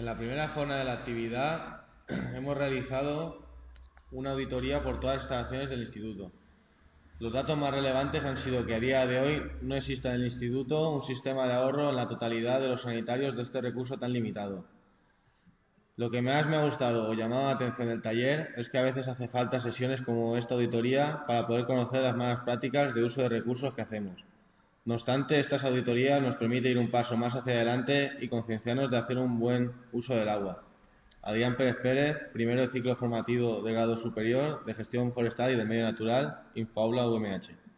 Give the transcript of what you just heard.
En la primera jornada de la actividad hemos realizado una auditoría por todas las instalaciones del instituto. Los datos más relevantes han sido que a día de hoy no existe en el instituto un sistema de ahorro en la totalidad de los sanitarios de este recurso tan limitado. Lo que más me ha gustado o llamado la atención del taller es que a veces hace falta sesiones como esta auditoría para poder conocer las malas prácticas de uso de recursos que hacemos. No obstante, estas auditorías nos permiten ir un paso más hacia adelante y concienciarnos de hacer un buen uso del agua. Adrián Pérez Pérez, primero de ciclo formativo de grado superior de gestión forestal y del medio natural, Infoaula UMH.